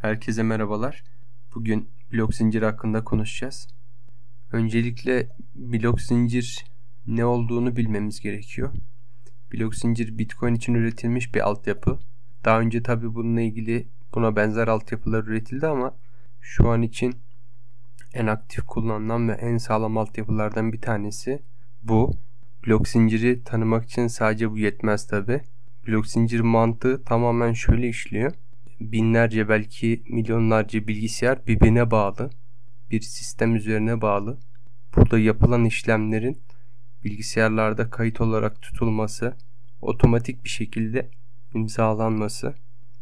Herkese merhabalar. Bugün blok zincir hakkında konuşacağız. Öncelikle blok zincir ne olduğunu bilmemiz gerekiyor. Blok zincir Bitcoin için üretilmiş bir altyapı. Daha önce tabi bununla ilgili buna benzer altyapılar üretildi ama şu an için en aktif kullanılan ve en sağlam altyapılardan bir tanesi bu. Blok zinciri tanımak için sadece bu yetmez tabi. Blok zincir mantığı tamamen şöyle işliyor. Binlerce belki milyonlarca bilgisayar birbirine bağlı. Bir sistem üzerine bağlı. Burada yapılan işlemlerin bilgisayarlarda kayıt olarak tutulması, otomatik bir şekilde imzalanması,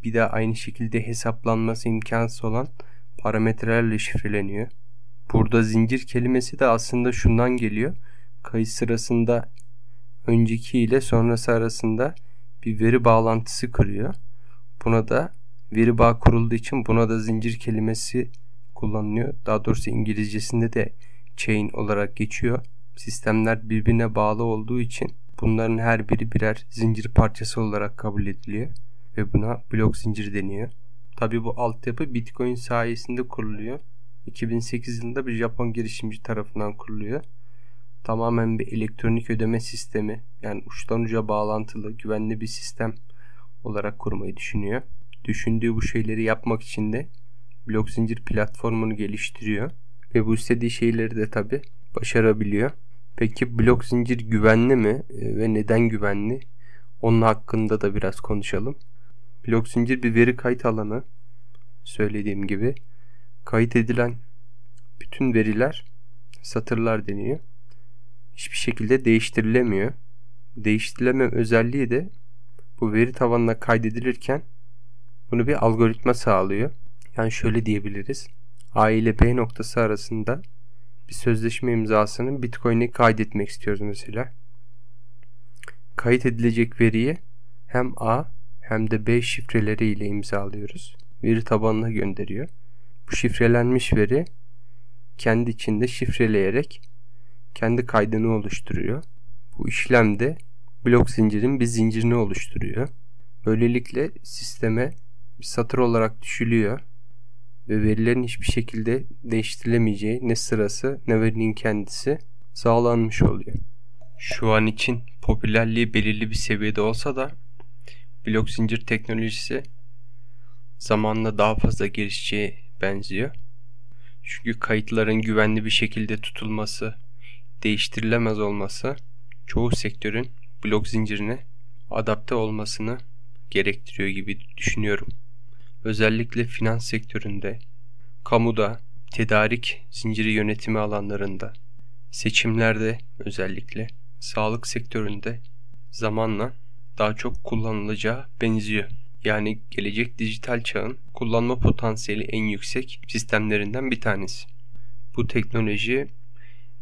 bir de aynı şekilde hesaplanması imkansız olan parametrelerle şifreleniyor. Burada zincir kelimesi de aslında şundan geliyor. Kayıt sırasında önceki ile sonrası arasında bir veri bağlantısı kuruyor. Buna da veri bağ kurulduğu için buna da zincir kelimesi kullanılıyor. Daha doğrusu İngilizcesinde de chain olarak geçiyor. Sistemler birbirine bağlı olduğu için bunların her biri birer zincir parçası olarak kabul ediliyor ve buna blok zincir deniyor. Tabi bu altyapı Bitcoin sayesinde kuruluyor. 2008 yılında bir Japon girişimci tarafından kuruluyor. Tamamen bir elektronik ödeme sistemi yani uçtan uca bağlantılı güvenli bir sistem olarak kurmayı düşünüyor. Düşündüğü bu şeyleri yapmak için de blok zincir platformunu geliştiriyor. Ve bu istediği şeyleri de tabi başarabiliyor. Peki blok zincir güvenli mi e, ve neden güvenli? Onun hakkında da biraz konuşalım. Blok zincir bir veri kayıt alanı. Söylediğim gibi kayıt edilen bütün veriler satırlar deniyor. Hiçbir şekilde değiştirilemiyor. Değiştirileme özelliği de bu veri tabanına kaydedilirken bunu bir algoritma sağlıyor. Yani şöyle diyebiliriz. A ile B noktası arasında bir sözleşme imzasının Bitcoin'e kaydetmek istiyoruz mesela. Kayıt edilecek veriyi hem A hem de B şifreleri ile imzalıyoruz. Veri tabanına gönderiyor. Bu şifrelenmiş veri kendi içinde şifreleyerek kendi kaydını oluşturuyor. Bu işlemde blok zincirin bir zincirini oluşturuyor. Böylelikle sisteme bir satır olarak düşülüyor ve verilerin hiçbir şekilde değiştirilemeyeceği ne sırası ne verinin kendisi sağlanmış oluyor. Şu an için popülerliği belirli bir seviyede olsa da blok zincir teknolojisi zamanla daha fazla gelişeceği benziyor. Çünkü kayıtların güvenli bir şekilde tutulması, değiştirilemez olması çoğu sektörün blok zincirine adapte olmasını gerektiriyor gibi düşünüyorum. Özellikle finans sektöründe, kamuda, tedarik zinciri yönetimi alanlarında, seçimlerde özellikle, sağlık sektöründe zamanla daha çok kullanılacağı benziyor. Yani gelecek dijital çağın kullanma potansiyeli en yüksek sistemlerinden bir tanesi. Bu teknoloji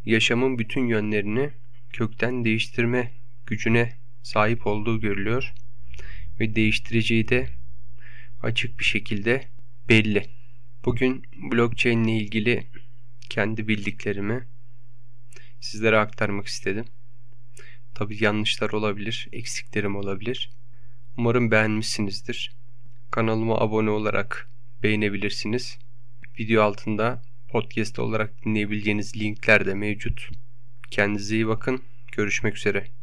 yaşamın bütün yönlerini kökten değiştirme gücüne sahip olduğu görülüyor ve değiştireceği de açık bir şekilde belli. Bugün blockchain ile ilgili kendi bildiklerimi sizlere aktarmak istedim. Tabi yanlışlar olabilir, eksiklerim olabilir. Umarım beğenmişsinizdir. Kanalıma abone olarak beğenebilirsiniz. Video altında podcast olarak dinleyebileceğiniz linkler de mevcut. Kendinize iyi bakın. Görüşmek üzere.